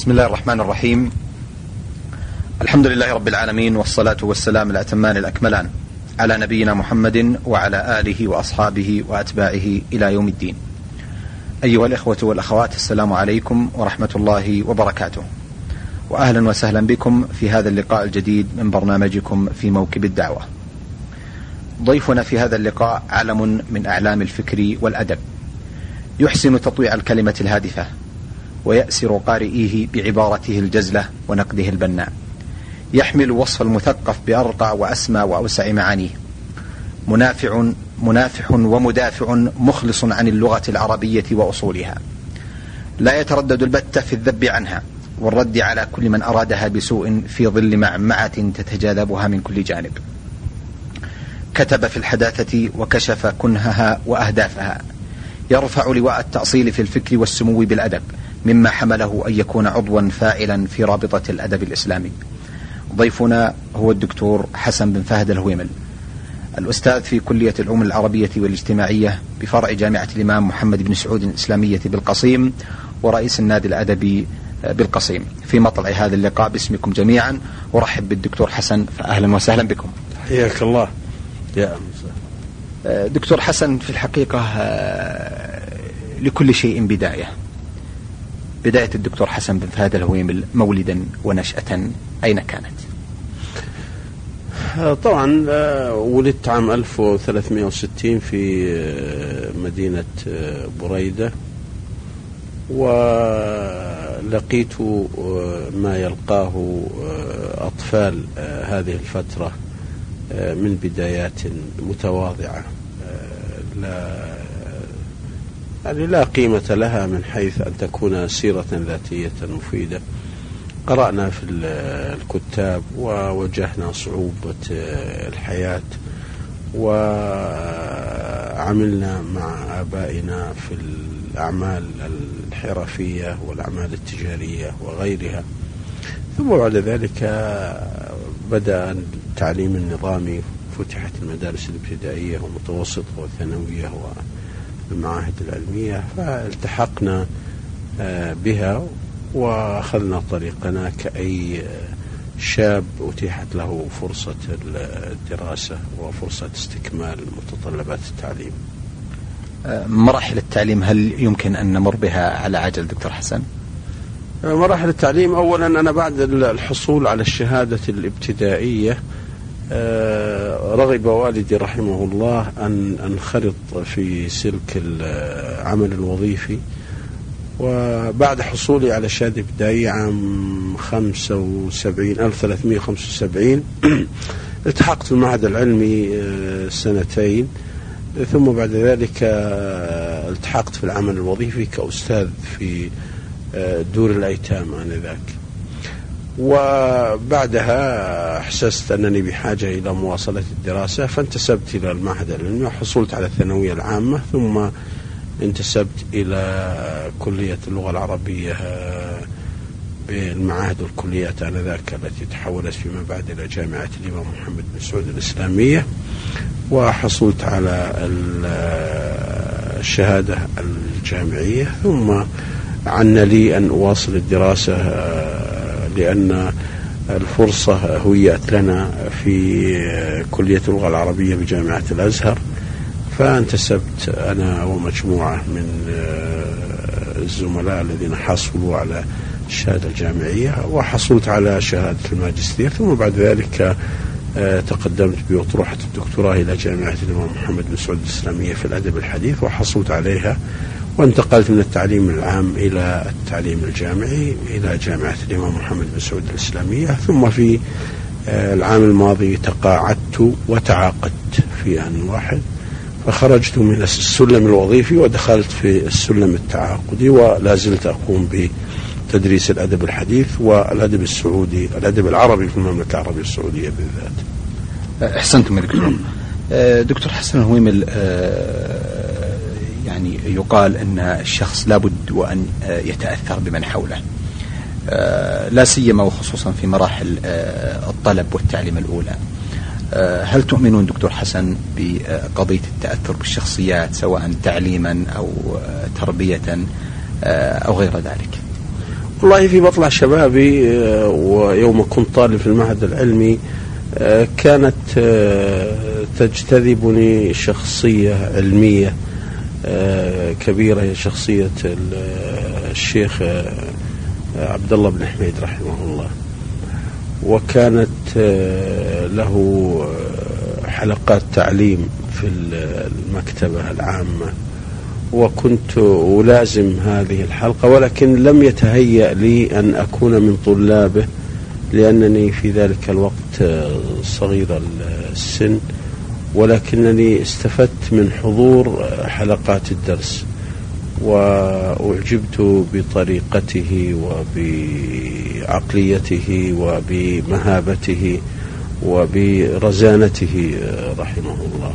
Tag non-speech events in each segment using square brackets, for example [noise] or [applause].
بسم الله الرحمن الرحيم. الحمد لله رب العالمين والصلاة والسلام الأتمان الأكملان على نبينا محمد وعلى آله وأصحابه وأتباعه إلى يوم الدين. أيها الإخوة والأخوات السلام عليكم ورحمة الله وبركاته. وأهلا وسهلا بكم في هذا اللقاء الجديد من برنامجكم في موكب الدعوة. ضيفنا في هذا اللقاء علم من أعلام الفكر والأدب. يحسن تطويع الكلمة الهادفة. ويأسر قارئيه بعبارته الجزلة ونقده البناء يحمل وصف المثقف بأرقى وأسمى وأوسع معانيه. منافع منافح ومدافع مخلص عن اللغة العربية وأصولها. لا يتردد البتة في الذب عنها والرد على كل من أرادها بسوء في ظل معمعة تتجاذبها من كل جانب. كتب في الحداثة وكشف كنهها وأهدافها. يرفع لواء التأصيل في الفكر والسمو بالأدب. مما حمله أن يكون عضوا فاعلا في رابطة الأدب الإسلامي. ضيفنا هو الدكتور حسن بن فهد الهويمل الأستاذ في كلية العلوم العربية والاجتماعية بفرع جامعة الإمام محمد بن سعود الإسلامية بالقصيم ورئيس النادي الأدبي بالقصيم. في مطلع هذا اللقاء باسمكم جميعا أرحب بالدكتور حسن فأهلا وسهلا بكم. حياك الله. يا دكتور حسن في الحقيقة لكل شيء بداية. بداية الدكتور حسن بن فهد الهويمل مولدا ونشأة أين كانت؟ طبعا ولدت عام 1360 في مدينة بريدة ولقيت ما يلقاه أطفال هذه الفترة من بدايات متواضعة لا يعني لا قيمة لها من حيث أن تكون سيرة ذاتية مفيدة. قرأنا في الكتاب وواجهنا صعوبة الحياة وعملنا مع آبائنا في الأعمال الحرفية والأعمال التجارية وغيرها. ثم بعد ذلك بدأ التعليم النظامي فتحت المدارس الابتدائية والمتوسطة والثانوية والمعاهد العلمية فالتحقنا بها وأخذنا طريقنا كأي شاب أتيحت له فرصة الدراسة وفرصة استكمال متطلبات التعليم مراحل التعليم هل يمكن أن نمر بها على عجل دكتور حسن؟ مراحل التعليم أولا أنا بعد الحصول على الشهادة الابتدائية رغب والدي رحمه الله أن أنخرط في سلك العمل الوظيفي وبعد حصولي على الشهادة الابتدائية عام 75 1375 [clears throat] التحقت في المعهد العلمي سنتين. ثم بعد ذلك التحقت في العمل الوظيفي كأستاذ في دور الأيتام آنذاك. وبعدها أحسست أنني بحاجة إلى مواصلة الدراسة فانتسبت إلى المعهد العلمي وحصلت على الثانوية العامة ثم انتسبت إلى كلية اللغة العربية بالمعاهد والكليات آنذاك التي تحولت فيما بعد إلى جامعة الإمام محمد بن سعود الإسلامية. وحصلت على الشهادة الجامعية ثم عن لي أن أواصل الدراسة لأن الفرصة هيأت لنا في كلية اللغة العربية بجامعة الأزهر فانتسبت أنا ومجموعة من الزملاء الذين حصلوا على الشهادة الجامعية وحصلت على شهادة الماجستير ثم بعد ذلك تقدمت بأطروحة الدكتوراه إلى جامعة الإمام محمد بن سعود الإسلامية في الأدب الحديث وحصلت عليها. وانتقلت من التعليم العام إلى التعليم الجامعي إلى جامعة الإمام محمد بن سعود الإسلامية. ثم في العام الماضي تقاعدت وتعاقدت في آن واحد. فخرجت من السلم الوظيفي ودخلت في السلم التعاقدي ولا زلت أقوم بتدريس الأدب الحديث والأدب السعودي الأدب العربي في المملكة العربية السعودية بالذات. أحسنتم يا دكتور. دكتور حسن الهويمل يعني يقال أن الشخص لابد وأن يتأثر بمن حوله. لا سيما وخصوصا في مراحل الطلب والتعليم الأولى. هل تؤمنون دكتور حسن بقضية التأثر بالشخصيات سواء تعليما أو تربية أو غير ذلك؟ والله في مطلع شبابي آه، ويوم كنت طالب في المعهد العلمي آه، كانت آه، تجتذبني شخصية علمية. كبيرة هي شخصية الشيخ عبد الله بن حميد رحمه الله. وكانت له حلقات تعليم في المكتبة العامة. وكنت ألازم هذه الحلقة ولكن لم يتهيأ لي أن أكون من طلابه لأنني في ذلك الوقت صغير السن. ولكنني استفدت من حضور حلقات الدرس وأعجبت بطريقته وبعقليته وبمهابته وبرزانته رحمه الله.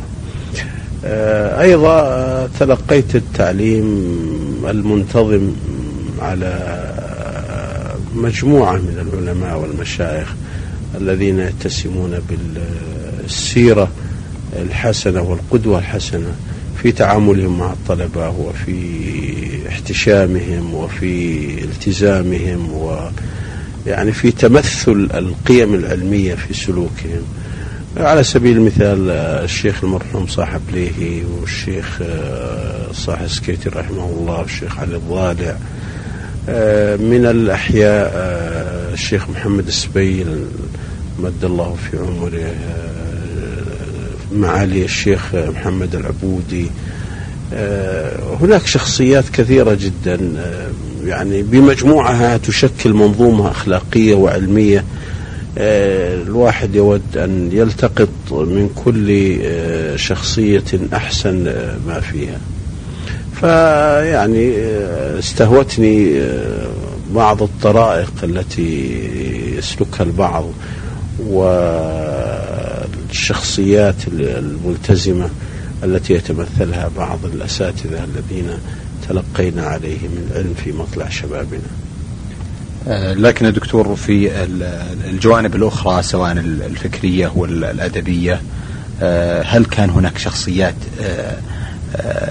آه، أيضا آه، تلقيت التعليم المنتظم على مجموعة من العلماء والمشايخ الذين يتسمون بالسيرة. الحسنة والقدوة الحسنة في تعاملهم مع الطلبة وفي احتشامهم وفي التزامهم و يعني في تمثل القيم العلمية في سلوكهم. على سبيل المثال الشيخ المرحوم صاحب ليهي والشيخ آه، صاحب سكيتي رحمه الله والشيخ علي الضالع آه، من الأحياء آه، الشيخ محمد السبيل مد الله في عمره معالي الشيخ محمد العبودي. هناك شخصيات كثيرة جدا يعني بمجموعها تشكل منظومة أخلاقية وعلمية. آه، الواحد يود أن يلتقط من كل آه، شخصية أحسن آه، ما فيها. فيعني استهوتني بعض الطرائق التي يسلكها البعض والشخصيات الملتزمة التي يتمثلها بعض الأساتذة الذين تلقينا عليهم العلم في مطلع شبابنا. آه، لكن دكتور في الجوانب الأخرى سواء الفكرية والأدبية آه، هل كان هناك شخصيات آه،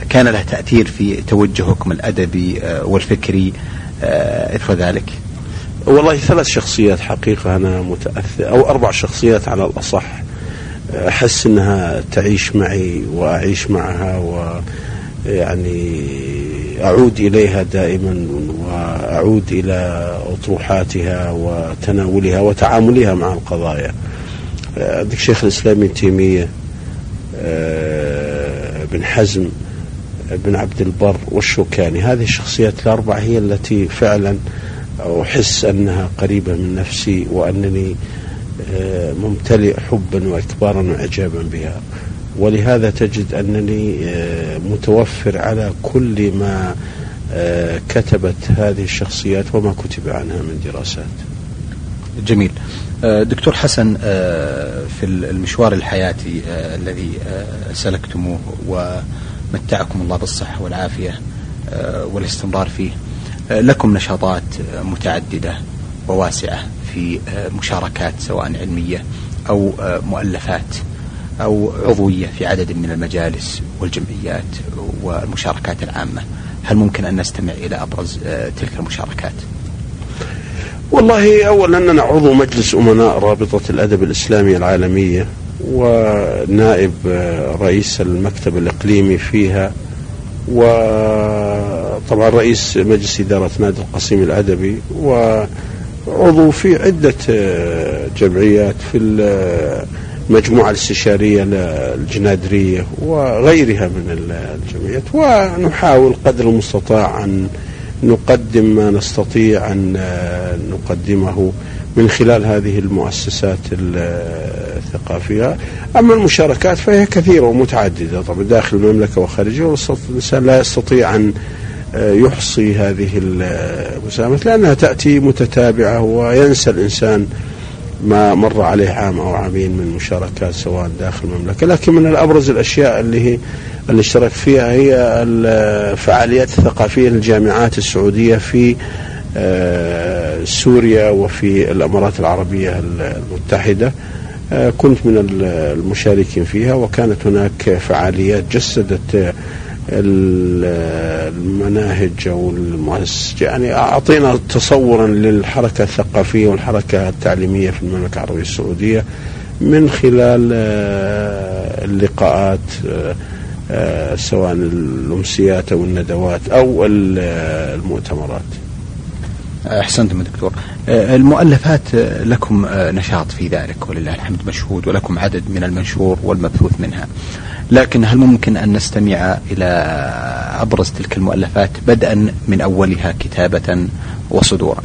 كان لها تأثير في توجهكم الأدبي والفكري إثر ذلك؟ والله ثلاث شخصيات حقيقة أنا متأثر أو أربع شخصيات على الأصح. أحس أنها تعيش معي وأعيش معها ويعني أعود إليها دائما وأعود إلى أطروحاتها وتناولها وتعاملها مع القضايا. عندك شيخ الإسلام ابن تيمية آه، بن حزم بن عبد البر والشوكاني. هذه الشخصيات الأربعة هي التي فعلا أحس أنها قريبة من نفسي وأنني آه، ممتلئ حبا وإكبارا وإعجابا بها. ولهذا تجد أنني آه، متوفر على كل ما آه، كتبت هذه الشخصيات وما كتب عنها من دراسات. جميل. آه، دكتور حسن في المشوار الحياتي الذي سلكتموه ومتعكم الله بالصحة والعافية والاستمرار فيه لكم نشاطات متعددة وواسعة. في مشاركات سواء علمية أو مؤلفات أو عضوية في عدد من المجالس والجمعيات والمشاركات العامة. هل ممكن أن نستمع إلى أبرز آه، تلك المشاركات؟ والله أولا أننا عضو مجلس أمناء رابطة الأدب الإسلامي العالمية ونائب آه، رئيس المكتب الإقليمي فيها وطبعا رئيس مجلس إدارة نادي القصيم الأدبي وعضو في عدة آه، جمعيات في المجموعة الاستشارية الجنادرية وغيرها من الجمعيات. ونحاول قدر المستطاع أن نقدم ما نستطيع أن نقدمه من خلال هذه المؤسسات الثقافية. أما المشاركات فهي كثيرة ومتعددة. طبعا داخل المملكة وخارجها الإنسان لا يستطيع أن يحصي هذه المساهمات لأنها تأتي متتابعة وينسى الإنسان ما مر عليه عام أو عامين من مشاركات سواء داخل المملكة، لكن من الأبرز الأشياء اللي هي اللي اشترك فيها هي الفعاليات الثقافية للجامعات السعودية في آه، سوريا وفي الإمارات العربية المتحدة. آه، كنت من المشاركين فيها وكانت هناك فعاليات جسدت المناهج أو المؤسسة يعني أعطينا تصورا للحركة الثقافية والحركة التعليمية في المملكة العربية السعودية من خلال آه، اللقاءات آه، آه، سواء الأمسيات أو الندوات أو المؤتمرات. أحسنتم دكتور. المؤلفات لكم نشاط في ذلك ولله الحمد مشهود ولكم عدد من المنشور والمبثوث منها. لكن هل ممكن أن نستمع إلى أبرز تلك المؤلفات بدءا من أولها كتابة وصدورا؟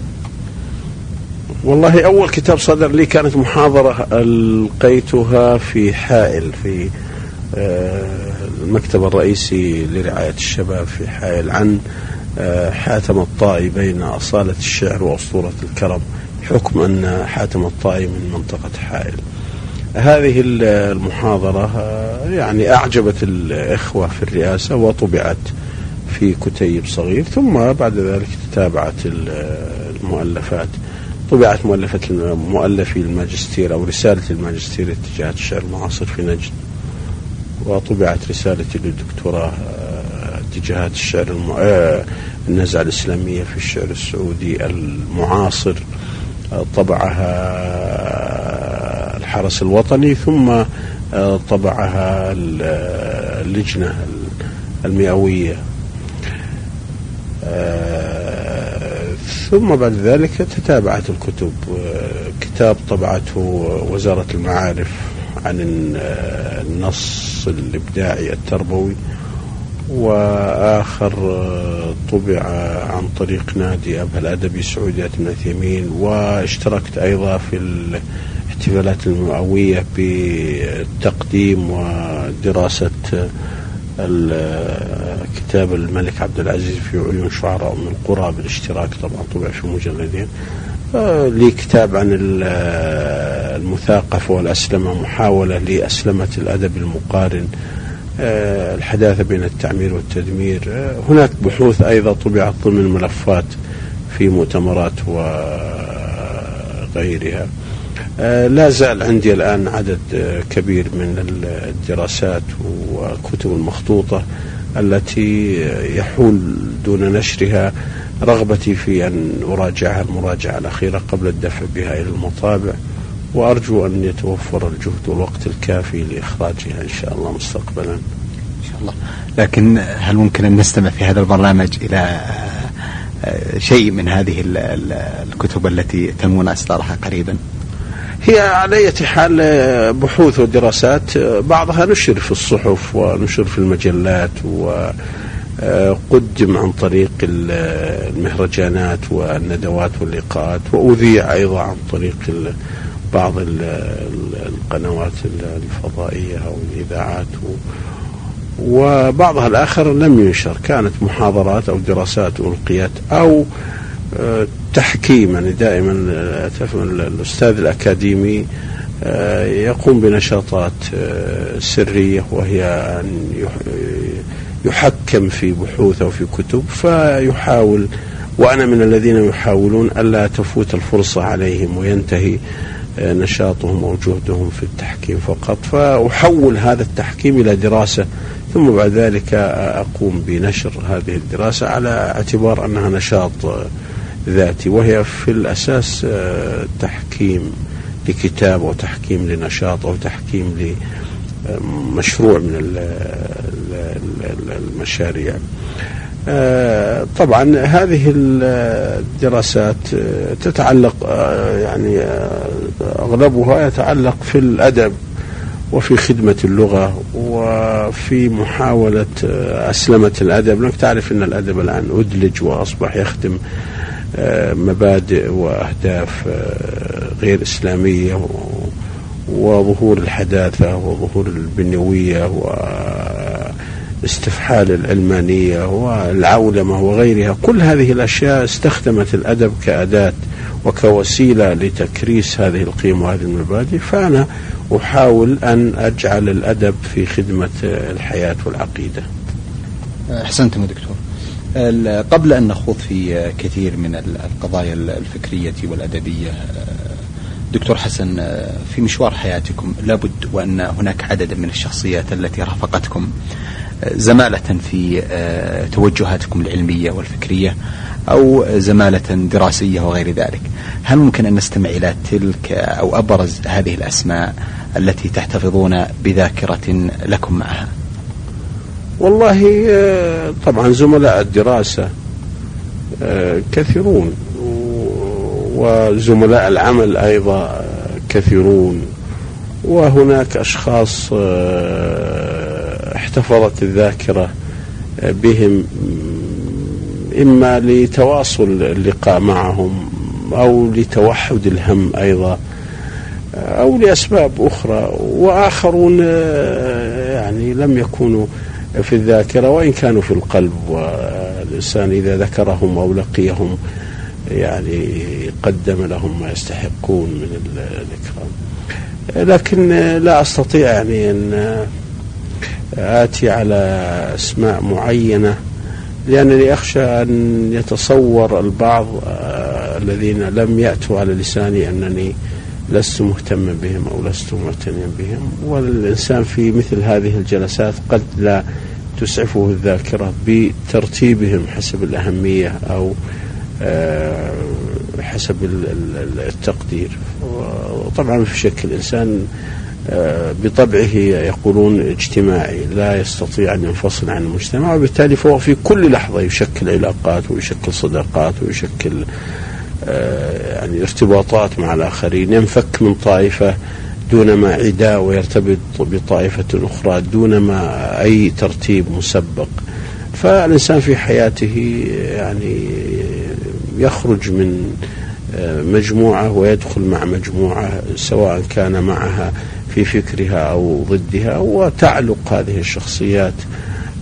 والله أول كتاب صدر لي كانت محاضرة ألقيتها في حائل في آه، المكتب الرئيسي لرعاية الشباب في حائل عن آه، حاتم الطائي بين أصالة الشعر وأسطورة الكرم حكم أن حاتم الطائي من منطقة حائل هذه المحاضرة آه، يعني أعجبت الإخوة في الرئاسة وطبعت في كتيب صغير ثم بعد ذلك تتابعت المؤلفات. طبعت مؤلفة مؤلفي الماجستير أو رسالة الماجستير اتجاهات الشعر المعاصر في نجد وطبعت رسالتي للدكتوراه آه، اتجاهات الشعر آه، النزعة الإسلامية في الشعر السعودي المعاصر. طبعها الحرس الوطني ثم طبعها اللجنة المئوية. ثم بعد ذلك تتابعت الكتب. كتاب طبعته وزارة المعارف عن النص الإبداعي التربوي وآخر طبع عن طريق نادي أبها الأدبي سعودية ابن عثيمين واشتركت أيضا في الاحتفالات المئوية بتقديم ودراسة كتاب الملك عبد العزيز في عيون شعراء من القرى بالاشتراك طبعا طبع في مجلدين. آه، لي كتاب عن المثاقفة والأسلمة محاولة لأسلمة الأدب المقارن. آه، الحداثة بين التعمير والتدمير. آه، هناك بحوث أيضا طبعت ضمن ملفات في مؤتمرات وغيرها لا زال عندي الآن عدد آه، كبير من الدراسات والكتب المخطوطة التي يحول دون نشرها رغبتي في أن أراجعها المراجعة الأخيرة قبل الدفع بها إلى المطابع وأرجو أن يتوفر الجهد والوقت الكافي لإخراجها إن شاء الله مستقبلا إن شاء الله لكن هل ممكن أن نستمع في هذا البرنامج إلى آه، شيء من هذه الكتب التي تمون إصدارها قريبا؟ هي على أي حال آه، بحوث ودراسات آه، بعضها نشر في الصحف ونشر في المجلات وقدم آه، عن طريق المهرجانات والندوات واللقاءات وأذيع أيضا عن طريق بعض القنوات الفضائية أو الإذاعات وبعضها الآخر لم ينشر كانت محاضرات أو دراسات ألقيت أو تحكيم يعني دائما الأستاذ الأكاديمي آه، يقوم بنشاطات آه، سرية وهي أن يحكم في بحوث أو في كتب فيحاول وأنا من الذين يحاولون ألا تفوت الفرصة عليهم وينتهي آه، نشاطهم أو جهدهم في التحكيم فقط. فأحول هذا التحكيم إلى دراسة ثم بعد ذلك أقوم بنشر هذه الدراسة على اعتبار أنها نشاط ذاتي وهي في الأساس آه، تحكيم لكتاب أو تحكيم لنشاط أو تحكيم لمشروع من المشاريع. آه، طبعا هذه الدراسات آه، تتعلق يعني أغلبها يتعلق في الأدب وفي خدمة اللغة وفي محاولة أسلمة الأدب. لأنك تعرف أن الأدب الآن أدلج وأصبح يخدم مبادئ وأهداف آه، غير إسلامية وظهور الحداثة وظهور البنيوية واستفحال العلمانيه والعولمة وغيرها كل هذه الأشياء استخدمت الأدب كأداة وكوسيلة لتكريس هذه القيم وهذه المبادئ فأنا أحاول أن أجعل الأدب في خدمة الحياة والعقيدة. أحسنتم دكتور. قبل أن نخوض في كثير من القضايا الفكرية والأدبية دكتور حسن في مشوار حياتكم لابد وأن هناك عدد من الشخصيات التي رافقتكم زمالة في توجهاتكم العلمية والفكرية أو زمالة دراسية وغير ذلك. هل ممكن أن نستمع إلى تلك أو أبرز هذه الأسماء التي تحتفظون بذاكرة لكم معها؟ والله طبعا زملاء الدراسة كثيرون وزملاء العمل أيضا كثيرون وهناك أشخاص آه، احتفظت الذاكرة بهم إما لتواصل اللقاء معهم أو لتوحد الهم أيضا أو لأسباب أخرى وآخرون آه، يعني لم يكونوا في الذاكرة وإن كانوا في القلب والإنسان إذا ذكرهم أو لقيهم يعني قدم لهم ما يستحقون من الإكرام لكن لا أستطيع يعني أن آتي على أسماء معينة لأنني أخشى أن يتصور البعض آه، الذين لم يأتوا على لساني أنني لست مهتما بهم أو لست معتنيا بهم والإنسان في مثل هذه الجلسات قد لا تسعفه الذاكرة بترتيبهم حسب الأهمية أو آه، حسب التقدير. وطبعا في شك الإنسان آه، بطبعه يقولون اجتماعي لا يستطيع أن ينفصل عن المجتمع وبالتالي فهو في كل لحظة يشكل علاقات ويشكل صداقات ويشكل آه، يعني ارتباطات مع الآخرين ينفك من طائفة دون ما عداء ويرتبط بطائفة أخرى دون ما أي ترتيب مسبق. فالإنسان في حياته يعني يخرج من آه، مجموعة ويدخل مع مجموعة سواء كان معها في فكرها أو ضدها وتعلق هذه الشخصيات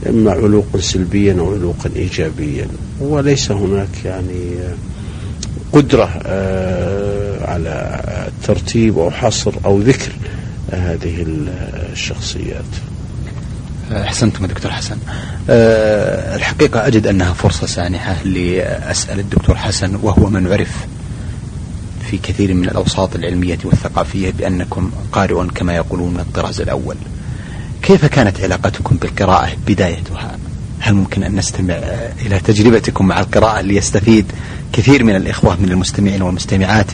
إما علوقا سلبيا أو علوقا إيجابيا. وليس هناك يعني قدرة آه، على ترتيب أو حصر أو ذكر هذه الشخصيات أحسنتم دكتور حسن أه الحقيقة أجد أنها فرصة سانحة لأسأل الدكتور حسن وهو من عرف في كثير من الأوساط العلمية والثقافية بأنكم قارئ كما يقولون من الطراز الأول. كيف كانت علاقتكم بالقراءة بدايتها؟ هل ممكن أن نستمع إلى تجربتكم مع القراءة ليستفيد كثير من الإخوة من المستمعين والمستمعات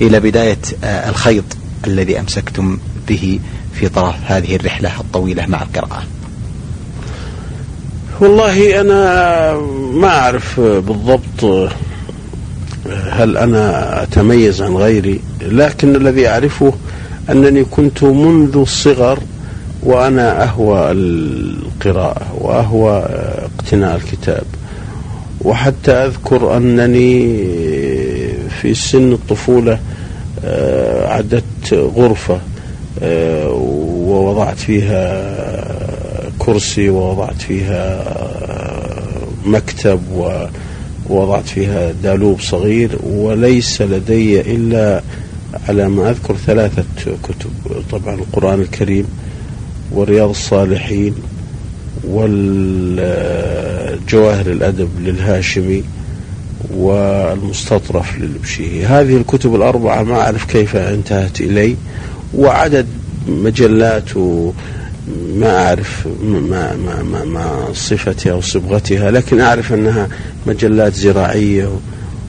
إلى بداية آه، الخيط الذي أمسكتم به في طرف هذه الرحلة الطويلة مع القراءة؟ والله أنا ما أعرف بالضبط هل أنا أتميز عن غيري لكن الذي أعرفه أنني كنت منذ الصغر وأنا أهوى القراءة وأهوى اقتناء الكتاب. وحتى أذكر أنني في سن الطفولة آه، عدت غرفة آه، ووضعت فيها كرسي ووضعت فيها مكتب ووضعت فيها دالوب صغير وليس لدي إلا على ما أذكر ثلاثة كتب. طبعا القرآن الكريم ورياض الصالحين والجواهر الأدب للهاشمي والمستطرف للبشيري هذه الكتب الأربعة ما أعرف كيف انتهت إلي وعدد مجلات ما أعرف ما, ما, ما, ما صفتها أو صبغتها لكن أعرف أنها مجلات زراعية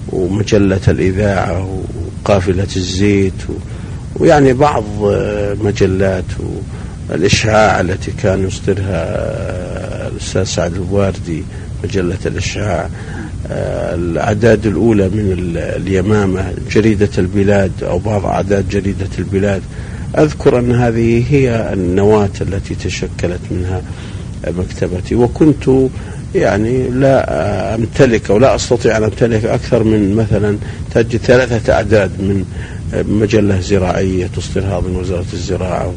ومجلة الإذاعة وقافلة الزيت ويعني بعض مجلات الإشعاع التي كان يصدرها الأستاذ سعد الواردي مجلة الإشعاع الأعداد الأولى من اليمامة جريدة البلاد أو بعض أعداد جريدة البلاد. أذكر أن هذه هي النواة التي تشكلت منها مكتبتي وكنت يعني لا أمتلك أو لا أستطيع أن أمتلك أكثر من مثلا تجد ثلاثة أعداد من مجلة زراعية تصدرها من وزارة الزراعة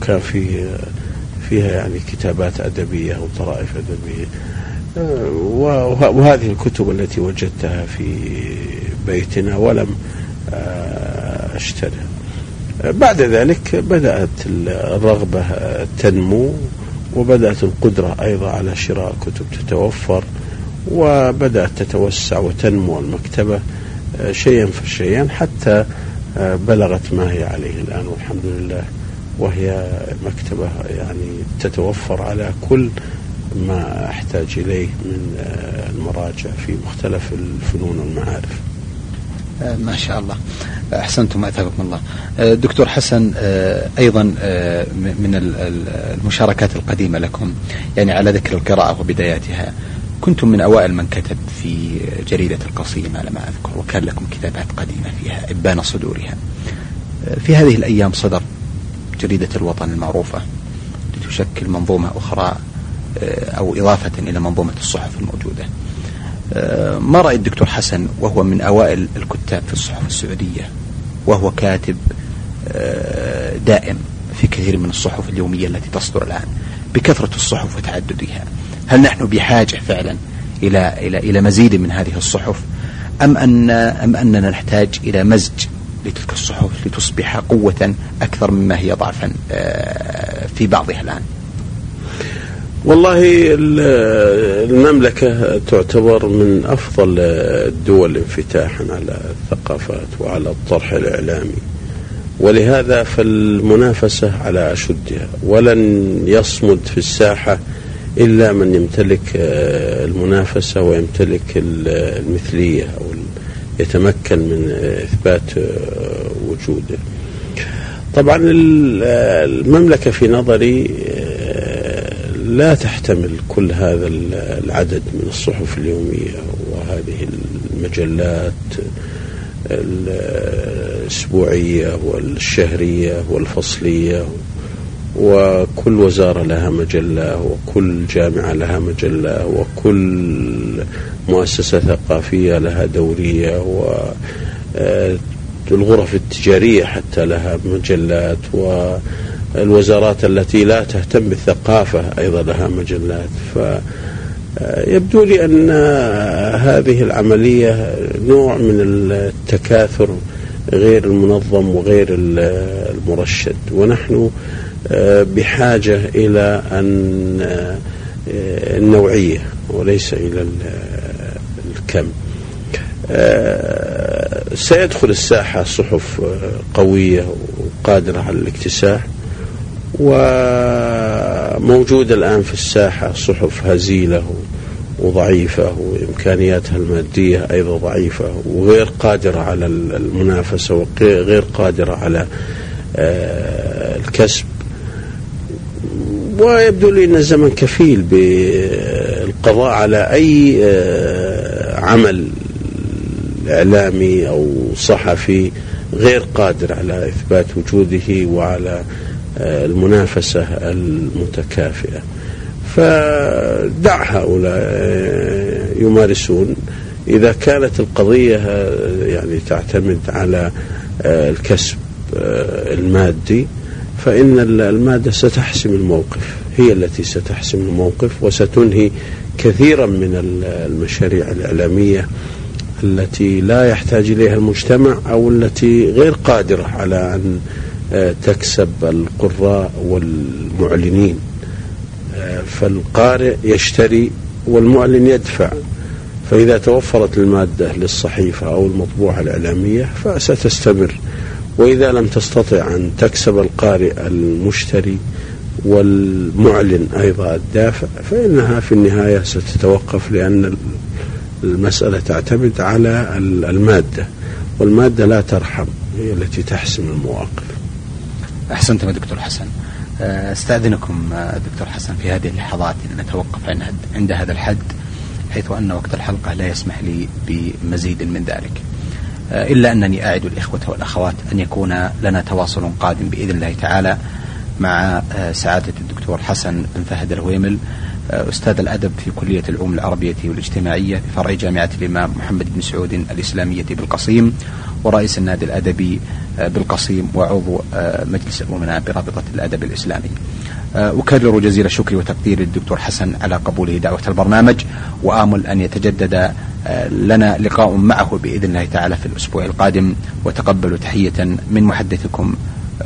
وكان فيه فيها يعني كتابات أدبية وطرائف أدبية. وهذه الكتب التي وجدتها في بيتنا ولم اشتري بعد ذلك بدأت الرغبة تنمو وبدأت القدرة أيضا على شراء كتب تتوفر وبدأت تتوسع وتنمو المكتبة شيئا فشيئا حتى بلغت ما هي عليه الآن والحمد لله. وهي مكتبة يعني تتوفر على كل ما أحتاج إليه من المراجع في مختلف الفنون والمعارف. ما شاء الله. أحسنتم اثابكم الله. دكتور حسن أيضا من المشاركات القديمة لكم يعني على ذكر القراءة وبداياتها. كنتم من أوائل من كتب في جريدة القصيم على ما أذكر وكان لكم كتابات قديمة فيها إبان صدورها. في هذه الأيام صدر جريدة الوطن المعروفة لتشكل منظومة أخرى أو إضافة إلى منظومة الصحف الموجودة. آه، ما رأي الدكتور حسن وهو من أوائل الكتاب في الصحف السعودية وهو كاتب آه، دائم في كثير من الصحف اليومية التي تصدر الآن بكثرة الصحف وتعددها هل نحن بحاجة فعلا إلى إلى إلى مزيد من هذه الصحف؟ أم أن أم أننا نحتاج إلى مزج لتلك الصحف لتصبح قوة أكثر مما هي ضعفا آه، في بعضها الآن؟ والله المملكة تعتبر من أفضل الدول انفتاحا على الثقافات وعلى الطرح الإعلامي. ولهذا فالمنافسة على أشدها. ولن يصمد في الساحة إلا من يمتلك المنافسة ويمتلك المثلية أو يتمكن من إثبات وجوده. طبعا المملكة في نظري لا تحتمل كل هذا العدد من الصحف اليومية وهذه المجلات الأسبوعية والشهرية والفصلية. وكل وزارة لها مجلة وكل جامعة لها مجلة وكل مؤسسة ثقافية لها دورية والغرف التجارية حتى لها مجلات و الوزارات التي لا تهتم بالثقافة أيضا لها مجلات. فيبدو لي أن هذه العملية نوع من التكاثر غير المنظم وغير المرشد. ونحن بحاجة إلى أن النوعية وليس إلى الكم. سيدخل الساحة صحف قوية وقادرة على الاكتساح وموجودة الآن في الساحة صحف هزيلة وضعيفة وإمكانياتها المادية أيضا ضعيفة وغير قادرة على المنافسة وغير قادرة على آه، الكسب. ويبدو لي أن الزمن كفيل بالقضاء على أي آه، عمل إعلامي أو صحفي غير قادر على إثبات وجوده وعلى المنافسة المتكافئة. فدع هؤلاء يمارسون. إذا كانت القضية يعني تعتمد على الكسب المادي فإن المادة ستحسم الموقف هي التي ستحسم الموقف وستنهي كثيرا من المشاريع الإعلامية التي لا يحتاج إليها المجتمع أو التي غير قادرة على أن آه، تكسب القراء والمعلنين. آه، فالقارئ يشتري والمعلن يدفع. فإذا توفرت المادة للصحيفة أو المطبوعة الإعلامية فستستمر. وإذا لم تستطع أن تكسب القارئ المشتري والمعلن أيضا الدافع فإنها في النهاية ستتوقف لأن المسألة تعتمد على المادة والمادة لا ترحم هي التي تحسم المواقف أحسنتم دكتور حسن آه، أستأذنكم آه، دكتور حسن في هذه اللحظات أن نتوقف عند هذا الحد حيث أن وقت الحلقة لا يسمح لي بمزيد من ذلك. آه، إلا أنني أعد الإخوة والأخوات أن يكون لنا تواصل قادم بإذن الله تعالى مع سعادة الدكتور حسن بن فهد الهويمل أستاذ الأدب في كلية العلوم العربية والاجتماعية في فرع جامعة الإمام محمد بن سعود الإسلامية بالقصيم ورئيس النادي الأدبي آه، بالقصيم وعضو آه، مجلس الأمناء برابطة الأدب الإسلامي. آه، أكرر جزيل الشكر وتقدير للدكتور حسن على قبوله دعوة البرنامج وآمل أن يتجدد لنا لقاء معه بإذن الله تعالى في الأسبوع القادم وتقبلوا تحية من محدثكم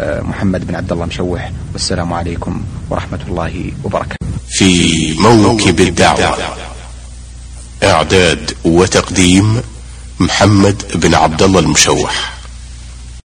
محمد بن عبد الله مشوح والسلام عليكم ورحمة الله وبركاته. في موكب الدعوة إعداد وتقديم محمد بن عبد الله المشوح.